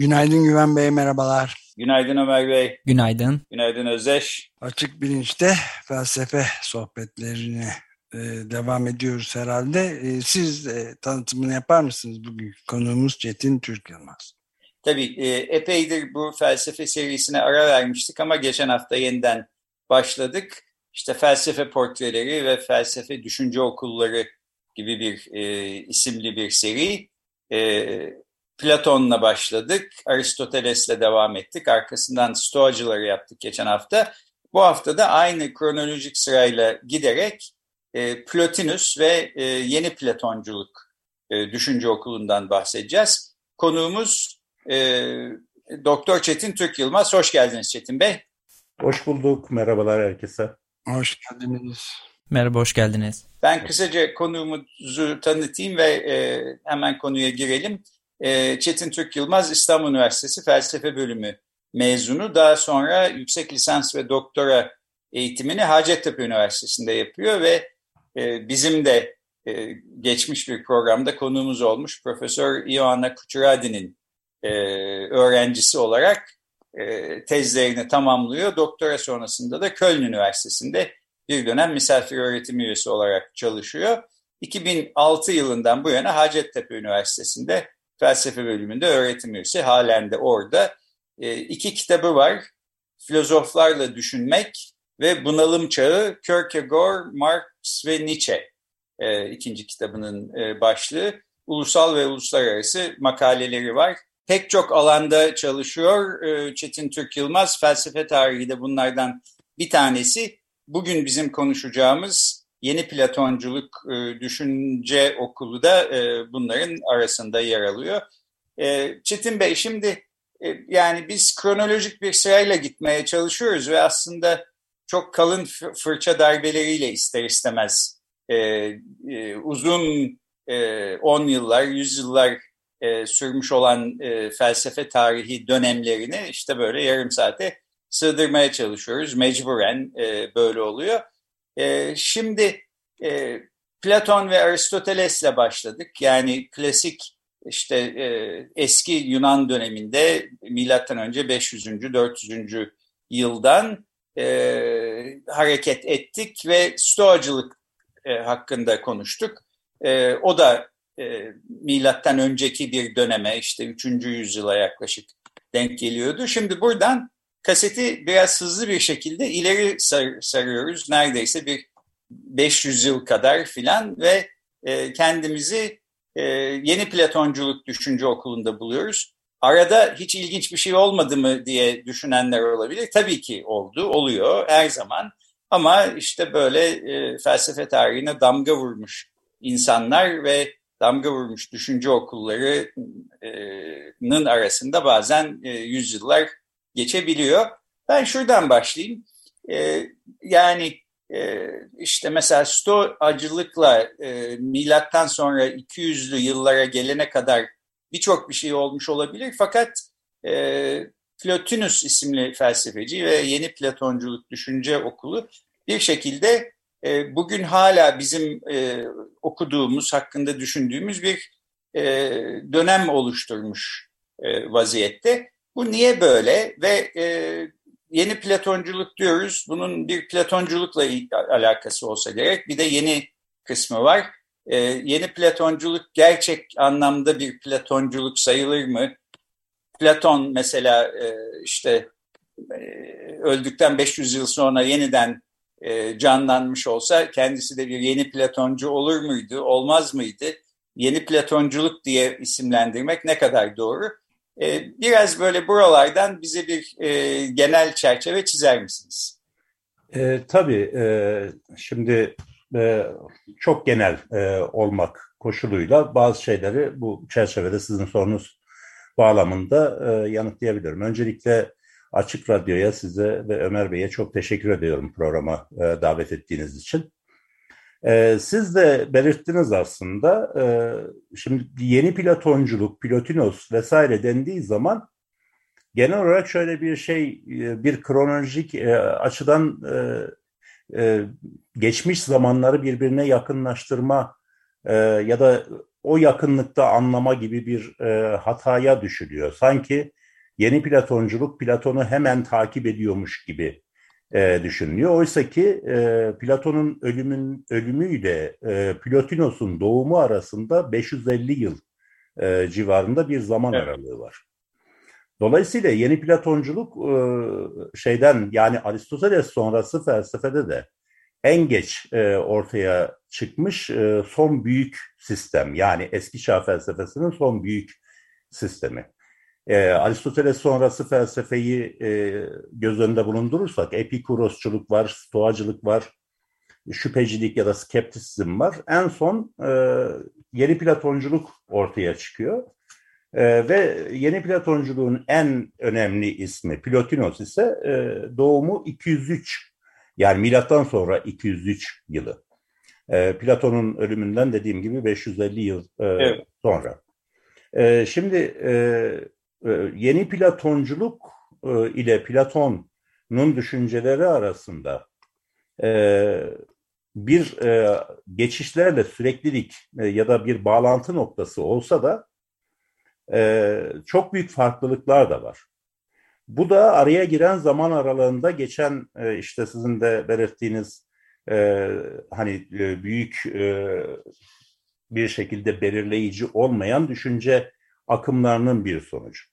Günaydın Güven Bey, merhabalar. Günaydın Ömer Bey. Günaydın. Günaydın Özdeş. Açık Bilinç'te felsefe sohbetlerine e, devam ediyoruz herhalde. E, siz e, tanıtımını yapar mısınız bugün? Konuğumuz Çetin Türk Yılmaz. Tabii e, epeydir bu felsefe serisine ara vermiştik ama geçen hafta yeniden başladık işte felsefe portreleri ve felsefe düşünce okulları gibi bir e, isimli bir seri. E, Platon'la başladık, Aristoteles'le devam ettik. Arkasından Stoacıları yaptık geçen hafta. Bu hafta da aynı kronolojik sırayla giderek e, Plotinus ve e, yeni Platonculuk e, düşünce okulundan bahsedeceğiz. Konuğumuz e, Doktor Çetin Türk Yılmaz. Hoş geldiniz Çetin Bey. Hoş bulduk. Merhabalar herkese. Hoş geldiniz. Merhaba, hoş geldiniz. Ben kısaca konuğumuzu tanıtayım ve e, hemen konuya girelim. E, Çetin Türk Yılmaz İstanbul Üniversitesi Felsefe Bölümü mezunu. Daha sonra yüksek lisans ve doktora eğitimini Hacettepe Üniversitesi'nde yapıyor ve e, bizim de e, geçmiş bir programda konuğumuz olmuş Profesör Ioanna Kuchuradi'nin e, öğrencisi olarak tezlerini tamamlıyor. Doktora sonrasında da Köln Üniversitesi'nde bir dönem misafir öğretim üyesi olarak çalışıyor. 2006 yılından bu yana Hacettepe Üniversitesi'nde felsefe bölümünde öğretim üyesi. Halen de orada. E, iki kitabı var. Filozoflarla Düşünmek ve Bunalım Çağı Kierkegaard, Marx ve Nietzsche. E, ikinci kitabının e, başlığı. Ulusal ve uluslararası makaleleri var pek çok alanda çalışıyor. Ee, Çetin Türk Yılmaz felsefe tarihi de bunlardan bir tanesi. Bugün bizim konuşacağımız Yeni Platonculuk e, Düşünce Okulu da e, bunların arasında yer alıyor. E, Çetin Bey şimdi yani biz kronolojik bir sırayla gitmeye çalışıyoruz ve aslında çok kalın fırça darbeleriyle ister istemez uzun 10 yıllar, 100 yıllar e, sürmüş olan e, felsefe tarihi dönemlerini işte böyle yarım saate sığdırmaya çalışıyoruz. Mecburen e, böyle oluyor. E, şimdi e, Platon ve Aristoteles'le başladık. Yani klasik işte e, eski Yunan döneminde milattan önce 500. 400. yıldan e, hareket ettik ve stoacılık e, hakkında konuştuk. E, o da e, milattan önceki bir döneme işte 3. yüzyıla yaklaşık denk geliyordu. Şimdi buradan kaseti biraz hızlı bir şekilde ileri sar, sarıyoruz. Neredeyse bir 500 yıl kadar filan ve e, kendimizi e, yeni Platonculuk düşünce okulunda buluyoruz. Arada hiç ilginç bir şey olmadı mı diye düşünenler olabilir. Tabii ki oldu, oluyor her zaman. Ama işte böyle e, felsefe tarihine damga vurmuş insanlar ve damga vurmuş düşünce okullarının arasında bazen e, yüzyıllar geçebiliyor. Ben şuradan başlayayım. E, yani e, işte mesela Stoacılıkla e, milattan sonra 200'lü yıllara gelene kadar birçok bir şey olmuş olabilir. Fakat e, Plotinus isimli felsefeci ve yeni Platonculuk düşünce okulu bir şekilde e, bugün hala bizim e, okuduğumuz, hakkında düşündüğümüz bir e, dönem oluşturmuş e, vaziyette. Bu niye böyle ve e, yeni Platonculuk diyoruz, bunun bir Platonculukla alakası olsa gerek. Bir de yeni kısmı var. E, yeni Platonculuk gerçek anlamda bir Platonculuk sayılır mı? Platon mesela e, işte e, öldükten 500 yıl sonra yeniden e, canlanmış olsa kendisi de bir yeni Platoncu olur muydu, olmaz mıydı? Yeni Platonculuk diye isimlendirmek ne kadar doğru? E, biraz böyle buralardan bize bir e, genel çerçeve çizer misiniz? E, tabii. E, şimdi e, çok genel e, olmak koşuluyla bazı şeyleri bu çerçevede sizin sorunuz bağlamında e, yanıtlayabilirim. Öncelikle Açık Radyo'ya size ve Ömer Bey'e çok teşekkür ediyorum programa e, davet ettiğiniz için. E, siz de belirttiniz aslında, e, şimdi yeni platonculuk, pilotinos vesaire dendiği zaman genel olarak şöyle bir şey, e, bir kronolojik e, açıdan e, e, geçmiş zamanları birbirine yakınlaştırma e, ya da o yakınlıkta anlama gibi bir e, hataya düşülüyor. Sanki yeni Platonculuk Platon'u hemen takip ediyormuş gibi e, düşünülüyor. Oysa ki e, Platon'un ölümün ölümüyle e, Plotinos'un doğumu arasında 550 yıl e, civarında bir zaman evet. aralığı var. Dolayısıyla yeni Platonculuk e, şeyden yani Aristoteles sonrası felsefede de en geç e, ortaya çıkmış e, son büyük sistem. Yani eski çağ felsefesinin son büyük sistemi. E, Aristoteles sonrası felsefeyi e, göz önünde bulundurursak epikurosçuluk var, stoacılık var, şüphecilik ya da skeptisizm var. En son e, yeni Platonculuk ortaya çıkıyor. E, ve yeni Platonculuğun en önemli ismi Plotinos ise e, doğumu 203 yani milattan sonra 203 yılı. E, Platon'un ölümünden dediğim gibi 550 yıl e, evet. sonra. E, şimdi e, yeni Platonculuk e, ile Platon'un düşünceleri arasında e, bir e, geçişlerle süreklilik ya da bir bağlantı noktası olsa da çok büyük farklılıklar da var. Bu da araya giren zaman aralığında geçen işte sizin de belirttiğiniz hani büyük bir şekilde belirleyici olmayan düşünce akımlarının bir sonucu.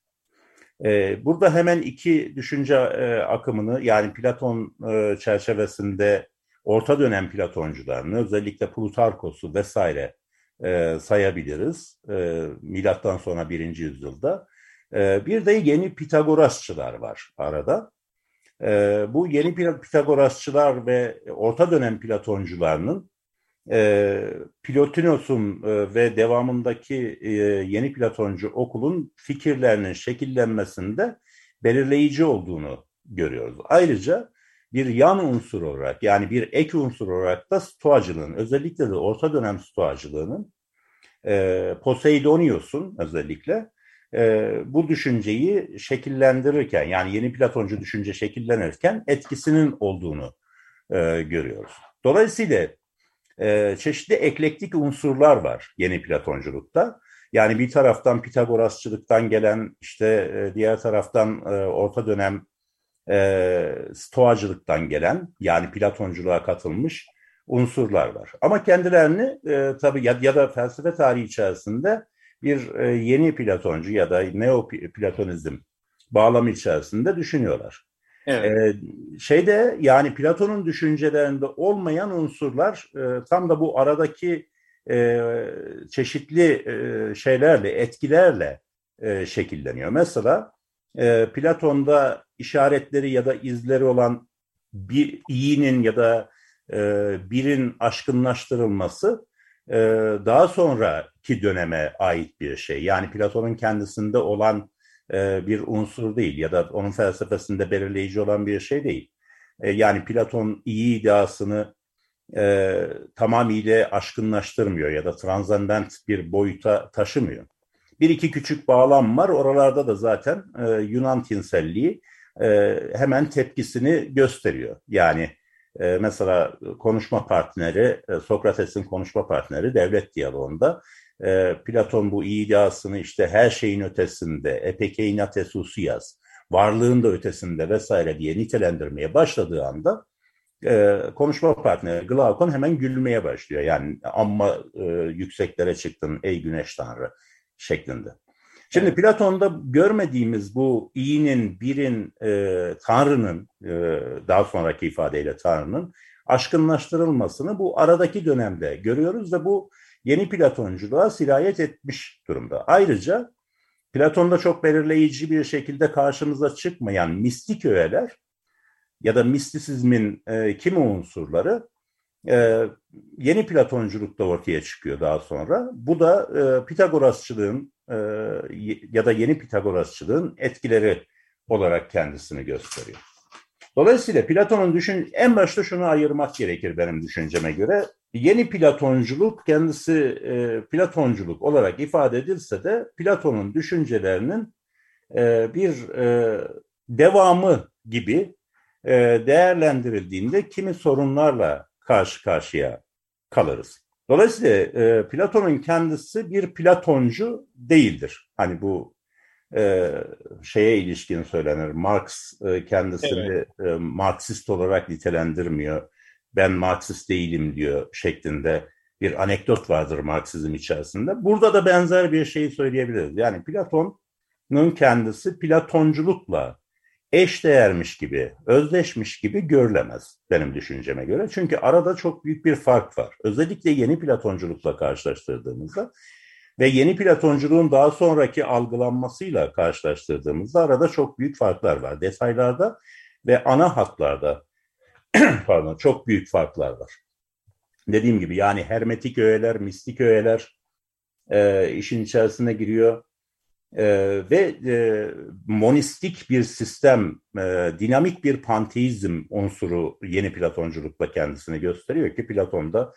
E, burada hemen iki düşünce e, akımını yani Platon e, çerçevesinde orta dönem Platoncularını özellikle Plutarkos'u vesaire e, sayabiliriz. Milattan sonra birinci yüzyılda. Bir de yeni Pitagorasçılar var arada. Bu yeni Pitagorasçılar ve orta dönem Platoncularının e, Plotinos'un e, ve devamındaki e, yeni Platoncu okulun fikirlerinin şekillenmesinde belirleyici olduğunu görüyoruz. Ayrıca bir yan unsur olarak yani bir ek unsur olarak da stoacılığın özellikle de orta dönem stoacılığının e, Poseidonios'un özellikle e, bu düşünceyi şekillendirirken yani yeni Platoncu düşünce şekillenirken etkisinin olduğunu e, görüyoruz. Dolayısıyla e, çeşitli eklektik unsurlar var yeni Platonculukta. Yani bir taraftan Pitagorasçılıktan gelen işte e, diğer taraftan e, orta dönem e, stoacılıktan gelen yani Platonculuğa katılmış unsurlar var. Ama kendilerini e, tabii ya, ya da felsefe tarihi içerisinde bir e, yeni Platoncu ya da Neoplatonizm bağlamı içerisinde düşünüyorlar. Evet. E, şeyde yani Platon'un düşüncelerinde olmayan unsurlar tam da bu aradaki çeşitli şeylerle, etkilerle şekilleniyor. Mesela Platon'da işaretleri ya da izleri olan bir iyinin ya da birin aşkınlaştırılması daha sonraki döneme ait bir şey. Yani Platon'un kendisinde olan e, bir unsur değil ya da onun felsefesinde belirleyici olan bir şey değil. E, yani Platon iyi iddiasını e, tamamıyla aşkınlaştırmıyor ya da transcendent bir boyuta taşımıyor. Bir iki küçük bağlam var. Oralarda da zaten Yunan tinselliği hemen tepkisini gösteriyor. Yani mesela konuşma partneri, Sokrates'in konuşma partneri devlet diyaloğunda e, Platon bu iddiasını işte her şeyin ötesinde, epekeinas esusias, varlığın da ötesinde vesaire diye nitelendirmeye başladığı anda e, konuşma partneri Glaukon hemen gülmeye başlıyor. Yani amma e, yükseklere çıktın ey güneş tanrı şeklinde. Şimdi Platon'da görmediğimiz bu iyinin, birin, e, Tanrı'nın, e, daha sonraki ifadeyle Tanrı'nın aşkınlaştırılmasını bu aradaki dönemde görüyoruz ve bu yeni Platonculuğa sirayet etmiş durumda. Ayrıca Platon'da çok belirleyici bir şekilde karşımıza çıkmayan mistik öğeler ya da mistisizmin e, kimi unsurları e, yeni Platonculuk da ortaya çıkıyor daha sonra. Bu da e, Pitagorasçılığın e, ya da yeni Pitagorasçılığın etkileri olarak kendisini gösteriyor. Dolayısıyla Platon'un düşün en başta şunu ayırmak gerekir benim düşünceme göre. Yeni Platonculuk kendisi e, Platonculuk olarak ifade edilse de Platon'un düşüncelerinin e, bir e, devamı gibi e, değerlendirildiğinde kimi sorunlarla karşı karşıya kalırız. Dolayısıyla e, Platon'un kendisi bir Platoncu değildir. Hani bu e, şeye ilişkin söylenir. Marx e, kendisini evet. e, Marksist olarak nitelendirmiyor. Ben Marksist değilim diyor şeklinde bir anekdot vardır Marksizm içerisinde. Burada da benzer bir şeyi söyleyebiliriz. Yani Platon'un kendisi Platonculukla eşdeğermiş gibi, özdeşmiş gibi görülemez benim düşünceme göre. Çünkü arada çok büyük bir fark var. Özellikle yeni Platonculukla karşılaştırdığımızda ve yeni Platonculuğun daha sonraki algılanmasıyla karşılaştırdığımızda arada çok büyük farklar var. Detaylarda ve ana hatlarda pardon çok büyük farklar var. Dediğim gibi yani hermetik öğeler, mistik öğeler e, işin içerisine giriyor. E, ve e, monistik bir sistem, e, dinamik bir panteizm unsuru yeni Platonculukla kendisini gösteriyor ki Platon'da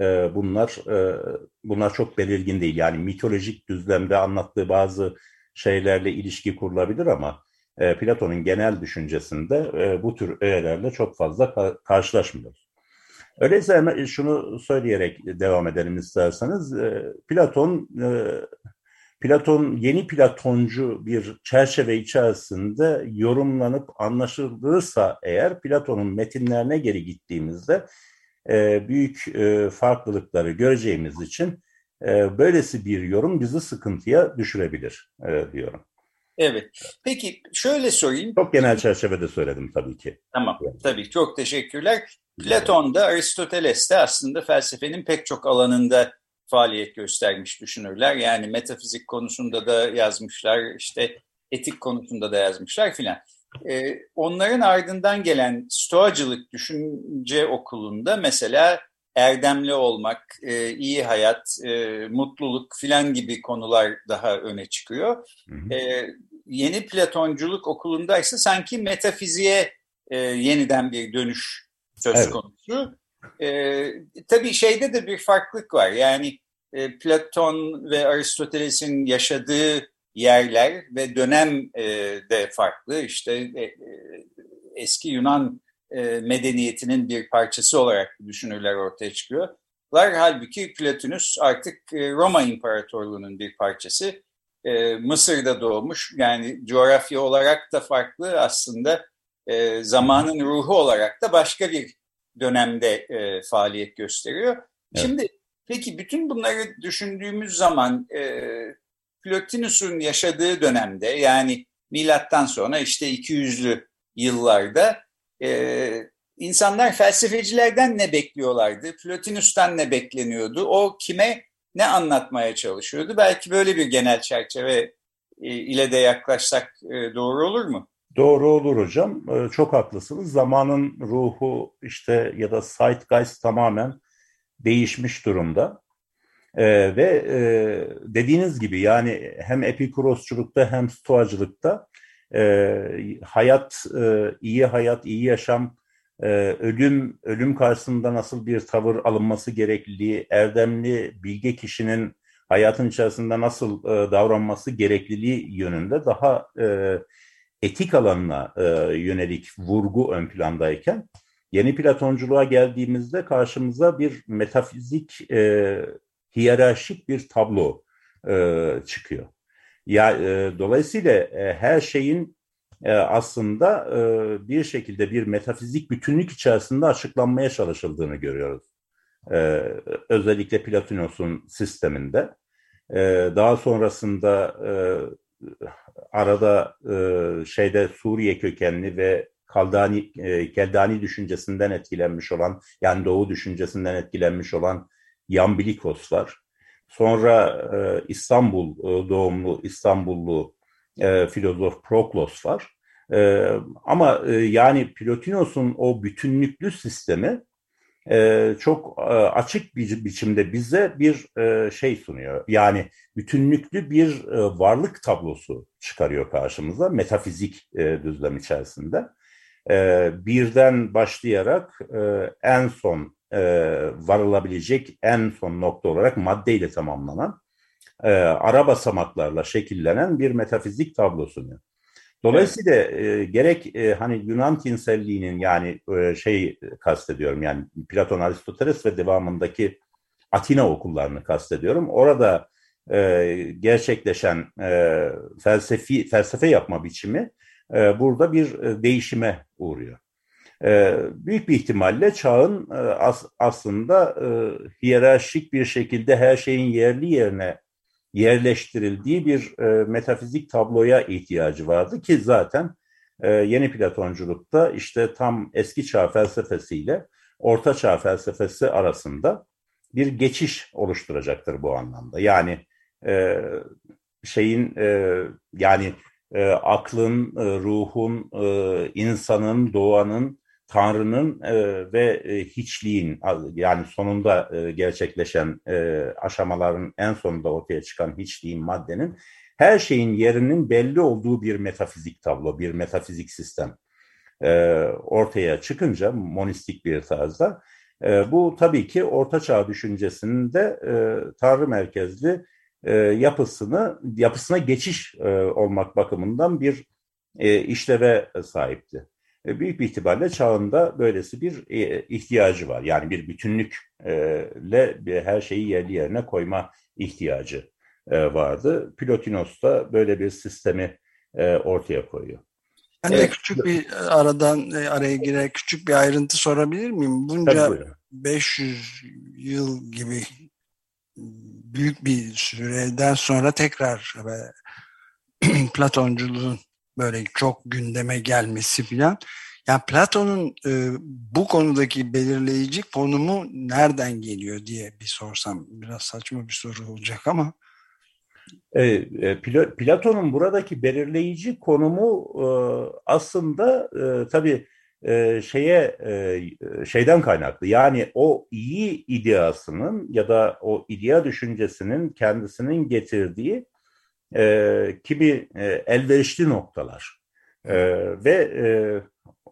e, bunlar e, bunlar çok belirgin değil. Yani mitolojik düzlemde anlattığı bazı şeylerle ilişki kurulabilir ama e, Platon'un genel düşüncesinde e, bu tür öğelerle çok fazla ka- karşılaşmıyoruz. Öyleyse şunu söyleyerek devam edelim isterseniz. E, Platon e, Platon yeni Platoncu bir çerçeve içerisinde yorumlanıp anlaşılırsa eğer Platon'un metinlerine geri gittiğimizde e, büyük e, farklılıkları göreceğimiz için e, böylesi bir yorum bizi sıkıntıya düşürebilir e, diyorum. Evet. Peki şöyle sorayım. Çok genel çerçevede söyledim tabii ki. Tamam. Tabii çok teşekkürler. Platon'da, Aristoteles'te aslında felsefenin pek çok alanında faaliyet göstermiş düşünürler. Yani metafizik konusunda da yazmışlar, işte etik konusunda da yazmışlar filan. Ee, onların ardından gelen stoacılık düşünce okulunda mesela erdemli olmak, e, iyi hayat, e, mutluluk filan gibi konular daha öne çıkıyor. Hı hı. E, yeni Platonculuk okulunda ise sanki metafiziğe e, yeniden bir dönüş söz evet. konusu. E, tabii şeyde de bir farklılık var. Yani e, Platon ve Aristoteles'in yaşadığı yerler ve dönem e, de farklı. İşte e, e, eski Yunan e, medeniyetinin bir parçası olarak düşünürler ortaya çıkıyor. Halbuki Platonus artık e, Roma İmparatorluğu'nun bir parçası. E, Mısır'da doğmuş. Yani coğrafya olarak da farklı aslında. E, zamanın ruhu olarak da başka bir dönemde e, faaliyet gösteriyor. Evet. Şimdi peki bütün bunları düşündüğümüz zaman e, Plotinus'un yaşadığı dönemde yani milattan sonra işte 200'lü yıllarda e, insanlar felsefecilerden ne bekliyorlardı? Plotinus'tan ne bekleniyordu? O kime ne anlatmaya çalışıyordu? Belki böyle bir genel çerçeve e, ile de yaklaşsak e, doğru olur mu? Doğru olur hocam. E, çok haklısınız. Zamanın ruhu işte ya da zeitgeist tamamen değişmiş durumda. Ve dediğiniz gibi yani hem epikurosçulukta hem stoacılıkta e, hayat, e, iyi hayat, iyi yaşam, e, ölüm, ölüm karşısında nasıl bir tavır alınması gerekliliği, erdemli, bilge kişinin hayatın içerisinde nasıl e, davranması gerekliliği yönünde daha e, etik alanına e, yönelik vurgu ön plandayken yeni Platonculuğa geldiğimizde karşımıza bir metafizik e, hiyerarşik bir tablo e, çıkıyor. Ya e, dolayısıyla e, her şeyin e, aslında e, bir şekilde bir metafizik bütünlük içerisinde açıklanmaya çalışıldığını görüyoruz. E, özellikle Platonos'un sisteminde. E, daha sonrasında e, arada e, şeyde Suriye kökenli ve Kaldani, e, Keldani düşüncesinden etkilenmiş olan, yani Doğu düşüncesinden etkilenmiş olan Yambilikos var. Sonra e, İstanbul e, doğumlu İstanbullu e, filozof Proklos var. E, ama e, yani Plotinos'un o bütünlüklü sistemi e, çok e, açık bir biçimde bize bir e, şey sunuyor. Yani bütünlüklü bir e, varlık tablosu çıkarıyor karşımıza metafizik e, düzlem içerisinde. E, birden başlayarak e, en son e, varılabilecek en son nokta olarak maddeyle tamamlanan e, ara basamaklarla şekillenen bir metafizik tablo sunuyor. Dolayısıyla e, gerek e, hani Yunan tinselliğinin yani e, şey kastediyorum yani Platon, Aristoteles ve devamındaki Atina okullarını kastediyorum. Orada e, gerçekleşen e, felsefi felsefe yapma biçimi e, burada bir e, değişime uğruyor. E, büyük bir ihtimalle çağın e, as, aslında e, hiyerarşik bir şekilde her şeyin yerli yerine yerleştirildiği bir e, metafizik tabloya ihtiyacı vardı ki zaten yeni Platonculukta işte tam eski çağ felsefesiyle orta çağ felsefesi arasında bir geçiş oluşturacaktır bu anlamda. Yani şeyin yani aklın, ruhun, insanın, doğanın Tanrı'nın e, ve e, hiçliğin yani sonunda e, gerçekleşen e, aşamaların en sonunda ortaya çıkan hiçliğin maddenin her şeyin yerinin belli olduğu bir metafizik tablo, bir metafizik sistem e, ortaya çıkınca monistik bir tarzda e, bu tabii ki Orta Çağ düşüncesinin de e, Tanrı merkezli e, yapısını yapısına geçiş e, olmak bakımından bir e, işleve sahipti. E, büyük bir ihtimalle çağında böylesi bir e, ihtiyacı var. Yani bir bütünlükle bir her şeyi yerli yerine koyma ihtiyacı e, vardı. Plotinos da böyle bir sistemi ortaya koyuyor. Ben de küçük bir aradan araya girerek küçük bir ayrıntı sorabilir miyim? Bunca 500 yıl gibi büyük bir süreden sonra tekrar Platonculuğun böyle çok gündeme gelmesi filan. Yani Platon'un e, bu konudaki belirleyici konumu nereden geliyor diye bir sorsam biraz saçma bir soru olacak ama. E, e, Platon'un buradaki belirleyici konumu e, aslında e, tabii e, şeye e, şeyden kaynaklı. Yani o iyi ideasının ya da o idea düşüncesinin kendisinin getirdiği e, kimi e, elverişli noktalar e, ve e,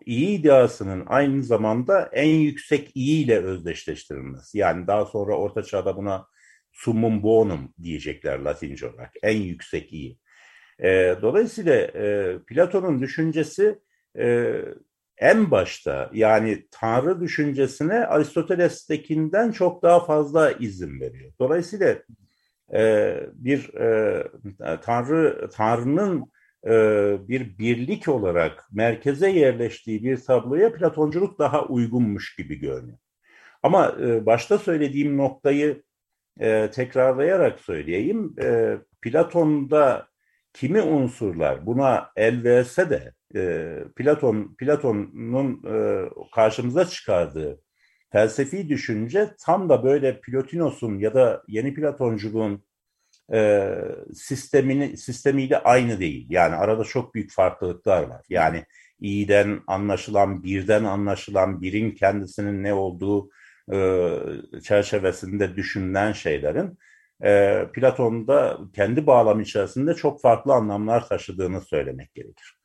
iyi iddiasının aynı zamanda en yüksek iyi ile özdeşleştirilmesi. Yani daha sonra Orta Çağ'da buna summum bonum diyecekler Latince olarak. En yüksek iyi. E, dolayısıyla e, Platon'un düşüncesi e, en başta yani Tanrı düşüncesine Aristoteles'tekinden çok daha fazla izin veriyor. Dolayısıyla e, bir e, Tanrı Tanrı'nın e, bir birlik olarak merkeze yerleştiği bir tabloya Platonculuk daha uygunmuş gibi görünüyor. Ama başta söylediğim noktayı tekrarlayarak söyleyeyim. Platon'da kimi unsurlar buna el verse de Platon Platon'un karşımıza çıkardığı felsefi düşünce tam da böyle Plotinos'un ya da yeni Platonculuğun e, sistemini sistemiyle aynı değil. Yani arada çok büyük farklılıklar var. Yani iyiden anlaşılan, birden anlaşılan, birin kendisinin ne olduğu e, çerçevesinde düşünülen şeylerin e, Platon'da kendi bağlamı içerisinde çok farklı anlamlar taşıdığını söylemek gerekir.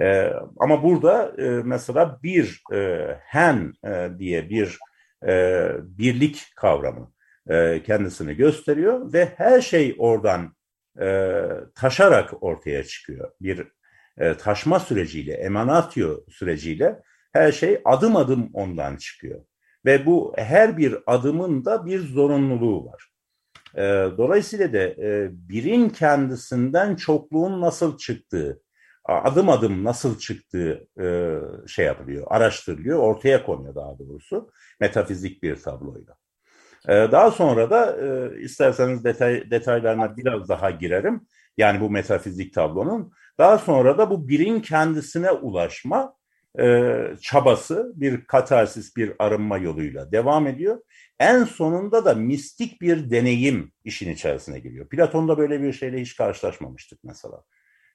E, ama burada e, mesela bir e, hen e, diye bir e, birlik kavramı e, kendisini gösteriyor ve her şey oradan e, taşarak ortaya çıkıyor. Bir e, taşma süreciyle, emanatio süreciyle her şey adım adım ondan çıkıyor. Ve bu her bir adımın da bir zorunluluğu var. E, dolayısıyla da e, birin kendisinden çokluğun nasıl çıktığı, adım adım nasıl çıktığı e, şey yapılıyor, araştırılıyor, ortaya konuyor daha doğrusu metafizik bir tabloyla. E, daha sonra da e, isterseniz detay, detaylarına biraz daha girerim. Yani bu metafizik tablonun. Daha sonra da bu birin kendisine ulaşma e, çabası bir katarsis, bir arınma yoluyla devam ediyor. En sonunda da mistik bir deneyim işin içerisine giriyor. Platon'da böyle bir şeyle hiç karşılaşmamıştık mesela.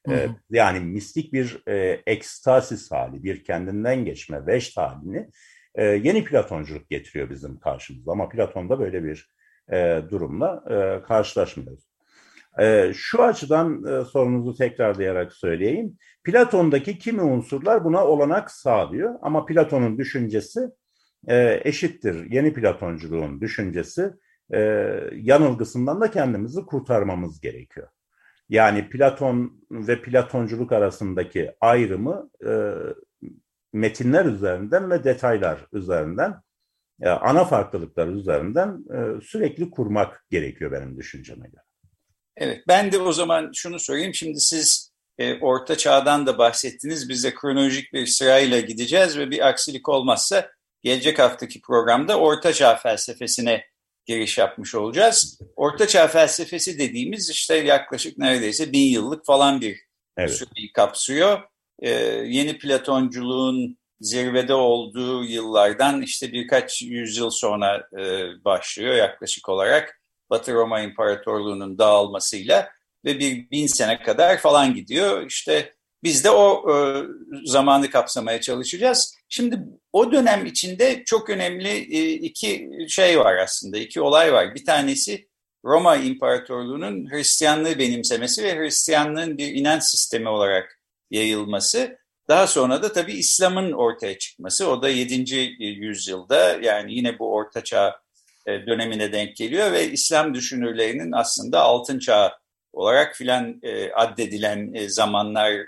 Ee, yani mistik bir e, ekstasis hali, bir kendinden geçme, veşt halini e, yeni Platonculuk getiriyor bizim karşımıza. Ama Platon'da böyle bir e, durumla e, karşılaşmıyoruz. E, şu açıdan e, sorunuzu tekrarlayarak söyleyeyim. Platon'daki kimi unsurlar buna olanak sağlıyor ama Platon'un düşüncesi e, eşittir. Yeni Platonculuğun düşüncesi e, yanılgısından da kendimizi kurtarmamız gerekiyor. Yani Platon ve Platonculuk arasındaki ayrımı e, metinler üzerinden ve detaylar üzerinden, e, ana farklılıklar üzerinden e, sürekli kurmak gerekiyor benim düşünceme göre. Evet, ben de o zaman şunu sorayım. Şimdi siz e, Orta Çağ'dan da bahsettiniz. Biz de kronolojik bir sırayla gideceğiz ve bir aksilik olmazsa gelecek haftaki programda Orta Çağ felsefesine giriş yapmış olacağız. Orta Çağ felsefesi dediğimiz işte yaklaşık neredeyse bin yıllık falan bir evet. süreyi kapsıyor. Ee, yeni Platonculuğun zirvede olduğu yıllardan işte birkaç yüzyıl sonra e, başlıyor yaklaşık olarak. Batı Roma İmparatorluğu'nun dağılmasıyla ve bir bin sene kadar falan gidiyor. İşte biz de o e, zamanı kapsamaya çalışacağız. Şimdi o dönem içinde çok önemli e, iki şey var aslında, iki olay var. Bir tanesi Roma İmparatorluğu'nun Hristiyanlığı benimsemesi ve Hristiyanlığın bir inanç sistemi olarak yayılması. Daha sonra da tabii İslam'ın ortaya çıkması. O da 7. yüzyılda yani yine bu Orta Çağ e, dönemine denk geliyor ve İslam düşünürlerinin aslında Altın Çağ olarak filan e, addedilen e, zamanlara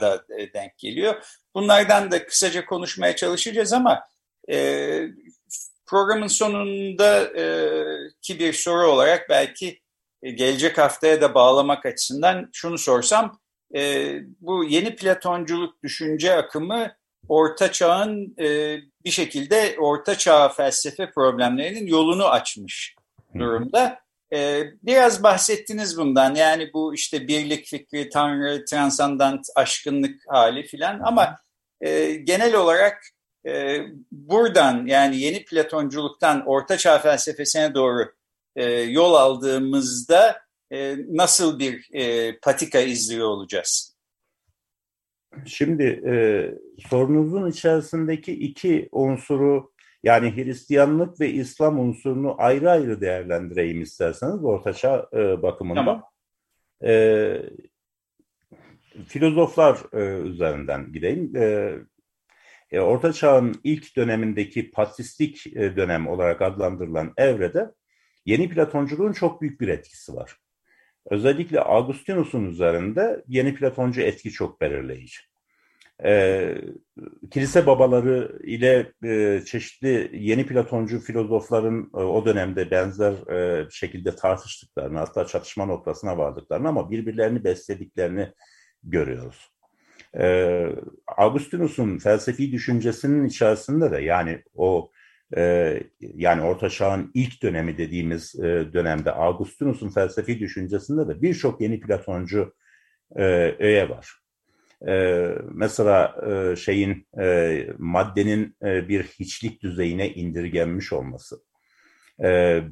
da e, denk geliyor. Bunlardan da kısaca konuşmaya çalışacağız ama e, programın sonunda e, ki bir soru olarak belki e, gelecek haftaya da bağlamak açısından şunu sorsam, e, bu yeni Platonculuk düşünce akımı Orta Çağ'ın e, bir şekilde Orta Çağ felsefe problemlerinin yolunu açmış durumda. Ee, biraz bahsettiniz bundan yani bu işte birlik fikri, tanrı, transandant, aşkınlık hali filan ama e, genel olarak e, buradan yani yeni Platonculuktan Orta Çağ felsefesine doğru e, yol aldığımızda e, nasıl bir patika izliyor olacağız? Şimdi e, sorunuzun içerisindeki iki unsuru yani Hristiyanlık ve İslam unsurunu ayrı ayrı değerlendireyim isterseniz ortaçağ e, bakımından. Tamam. E, filozoflar e, üzerinden gideyim. E, e, Orta Çağ'ın ilk dönemindeki patristik e, dönem olarak adlandırılan evrede yeni Platonculuğun çok büyük bir etkisi var. Özellikle Augustinus'un üzerinde yeni Platoncu etki çok belirleyici e, kilise babaları ile e, çeşitli yeni Platoncu filozofların e, o dönemde benzer e, şekilde tartıştıklarını hatta çatışma noktasına vardıklarını ama birbirlerini beslediklerini görüyoruz. E, Augustinus'un felsefi düşüncesinin içerisinde de yani o e, yani Orta Çağ'ın ilk dönemi dediğimiz e, dönemde Augustinus'un felsefi düşüncesinde de birçok yeni Platoncu e, öğe var. E, mesela e, şeyin e, maddenin e, bir hiçlik düzeyine indirgenmiş olması,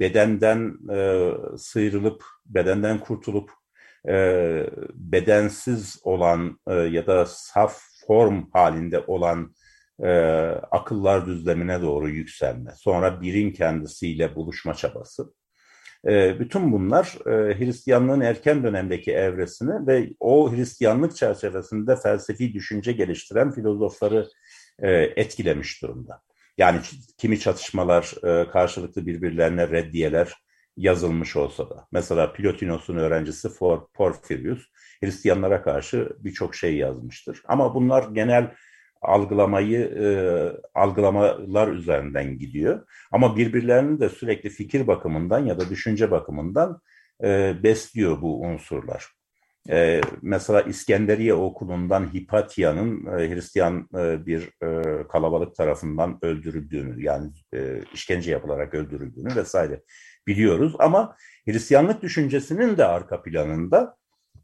bedenden e, sıyrılıp, bedenden kurtulup bedensiz olan ya da saf form halinde olan akıllar düzlemine doğru yükselme, sonra birin kendisiyle buluşma çabası. Ee, bütün bunlar e, Hristiyanlığın erken dönemdeki evresini ve o Hristiyanlık çerçevesinde felsefi düşünce geliştiren filozofları e, etkilemiş durumda. Yani kimi çatışmalar e, karşılıklı birbirlerine reddiyeler yazılmış olsa da. Mesela Plotinos'un öğrencisi Porfirius Hristiyanlara karşı birçok şey yazmıştır. Ama bunlar genel algılamayı e, algılamalar üzerinden gidiyor. Ama birbirlerini de sürekli fikir bakımından ya da düşünce bakımından e, besliyor bu unsurlar. E, mesela İskenderiye okulundan Hipatya'nın e, Hristiyan e, bir e, kalabalık tarafından öldürüldüğünü yani e, işkence yapılarak öldürüldüğünü vesaire biliyoruz. Ama Hristiyanlık düşüncesinin de arka planında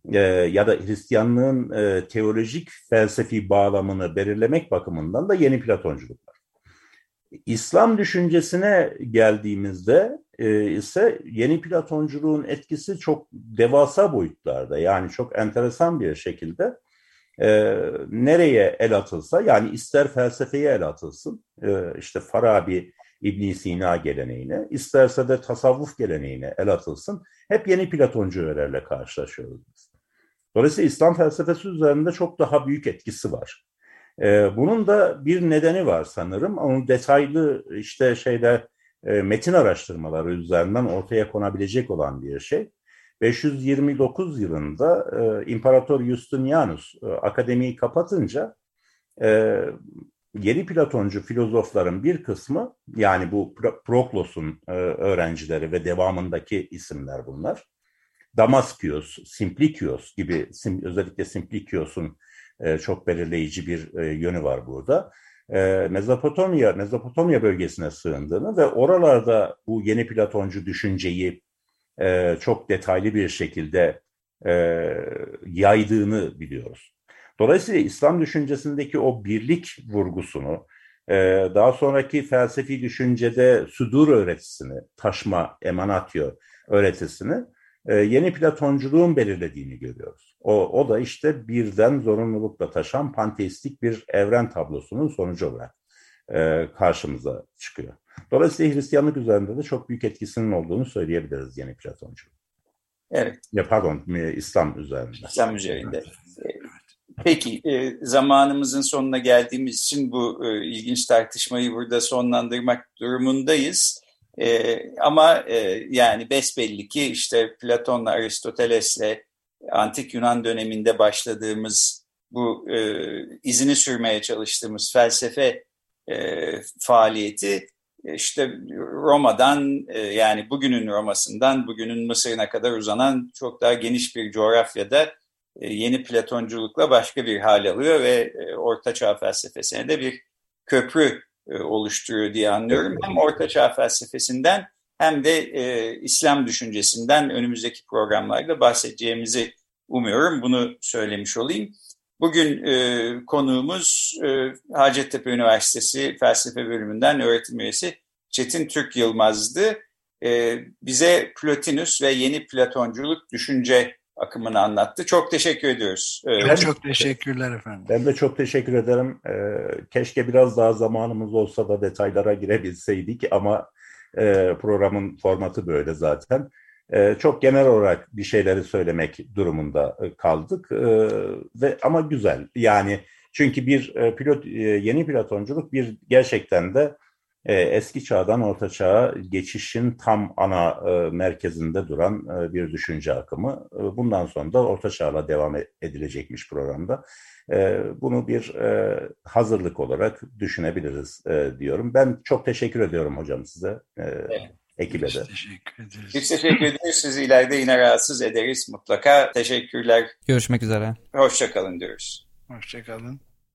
e, ya da Hristiyanlığın e, teolojik felsefi bağlamını belirlemek bakımından da yeni Platonculuk var. İslam düşüncesine geldiğimizde e, ise yeni Platonculuğun etkisi çok devasa boyutlarda yani çok enteresan bir şekilde e, nereye el atılsa yani ister felsefeye el atılsın e, işte Farabi İbn Sina geleneğine isterse de tasavvuf geleneğine el atılsın hep yeni Platoncu öğelerle karşılaşıyoruz. Dolayısıyla İslam felsefesi üzerinde çok daha büyük etkisi var. E, bunun da bir nedeni var sanırım. Onun detaylı işte şeyler e, metin araştırmaları üzerinden ortaya konabilecek olan bir şey. 529 yılında e, İmparator Justinianus e, akademiyi kapatınca e, yeni Platoncu filozofların bir kısmı yani bu Proklos'un öğrencileri ve devamındaki isimler bunlar. Damaskios, Simplikios gibi sim, özellikle Simplikios'un e, çok belirleyici bir e, yönü var burada. E, Mezopotamya, Mezopotamya bölgesine sığındığını ve oralarda bu yeni Platoncu düşünceyi e, çok detaylı bir şekilde e, yaydığını biliyoruz. Dolayısıyla İslam düşüncesindeki o birlik vurgusunu, e, daha sonraki felsefi düşüncede sudur öğretisini, taşma, emanatio öğretisini e, yeni Platonculuğun belirlediğini görüyoruz. O, o da işte birden zorunlulukla taşan panteistik bir evren tablosunun sonucu olarak e, karşımıza çıkıyor. Dolayısıyla Hristiyanlık üzerinde de çok büyük etkisinin olduğunu söyleyebiliriz yeni Platoncu. Evet. Ya pardon, e, İslam üzerinde. İslam üzerinde. E, peki, zamanımızın sonuna geldiğimiz için bu ilginç tartışmayı burada sonlandırmak durumundayız. E, ama e, yani besbelli ki işte Platon'la Aristoteles'le Antik Yunan döneminde başladığımız bu e, izini sürmeye çalıştığımız felsefe e, faaliyeti işte Roma'dan e, yani bugünün Roma'sından bugünün Mısır'ına kadar uzanan çok daha geniş bir coğrafyada e, yeni Platonculukla başka bir hal alıyor ve e, Orta Çağ felsefesine de bir köprü oluşturuyor diye anlıyorum. Hem Orta Çağ felsefesinden hem de İslam düşüncesinden önümüzdeki programlarda bahsedeceğimizi umuyorum. Bunu söylemiş olayım. Bugün e, konuğumuz e, Hacettepe Üniversitesi Felsefe Bölümünden öğretim üyesi Çetin Türk Yılmaz'dı. E, bize Plotinus ve yeni Platonculuk düşünce akımını anlattı. Çok teşekkür ediyoruz. E, çok, çok teşekkürler efendim. Ben de çok teşekkür ederim. E, keşke biraz daha zamanımız olsa da detaylara girebilseydik ama e, programın formatı böyle zaten. Ee, çok genel olarak bir şeyleri söylemek durumunda e, kaldık ee, ve ama güzel yani çünkü bir e, pilot yeni platonculuk bir gerçekten de eski çağdan orta çağa geçişin tam ana merkezinde duran bir düşünce akımı. Bundan sonra da orta çağla devam edilecekmiş programda. Bunu bir hazırlık olarak düşünebiliriz diyorum. Ben çok teşekkür ediyorum hocam size. Evet ekibe de. Teşekkür ederiz. Biz teşekkür ederiz. Sizi ileride yine rahatsız ederiz mutlaka. Teşekkürler. Görüşmek üzere. Hoşçakalın diyoruz. Hoşçakalın.